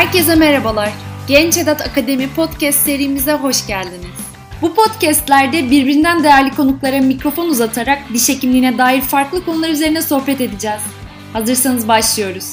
Herkese merhabalar. Genç Edat Akademi podcast serimize hoş geldiniz. Bu podcastlerde birbirinden değerli konuklara mikrofon uzatarak diş hekimliğine dair farklı konular üzerine sohbet edeceğiz. Hazırsanız başlıyoruz.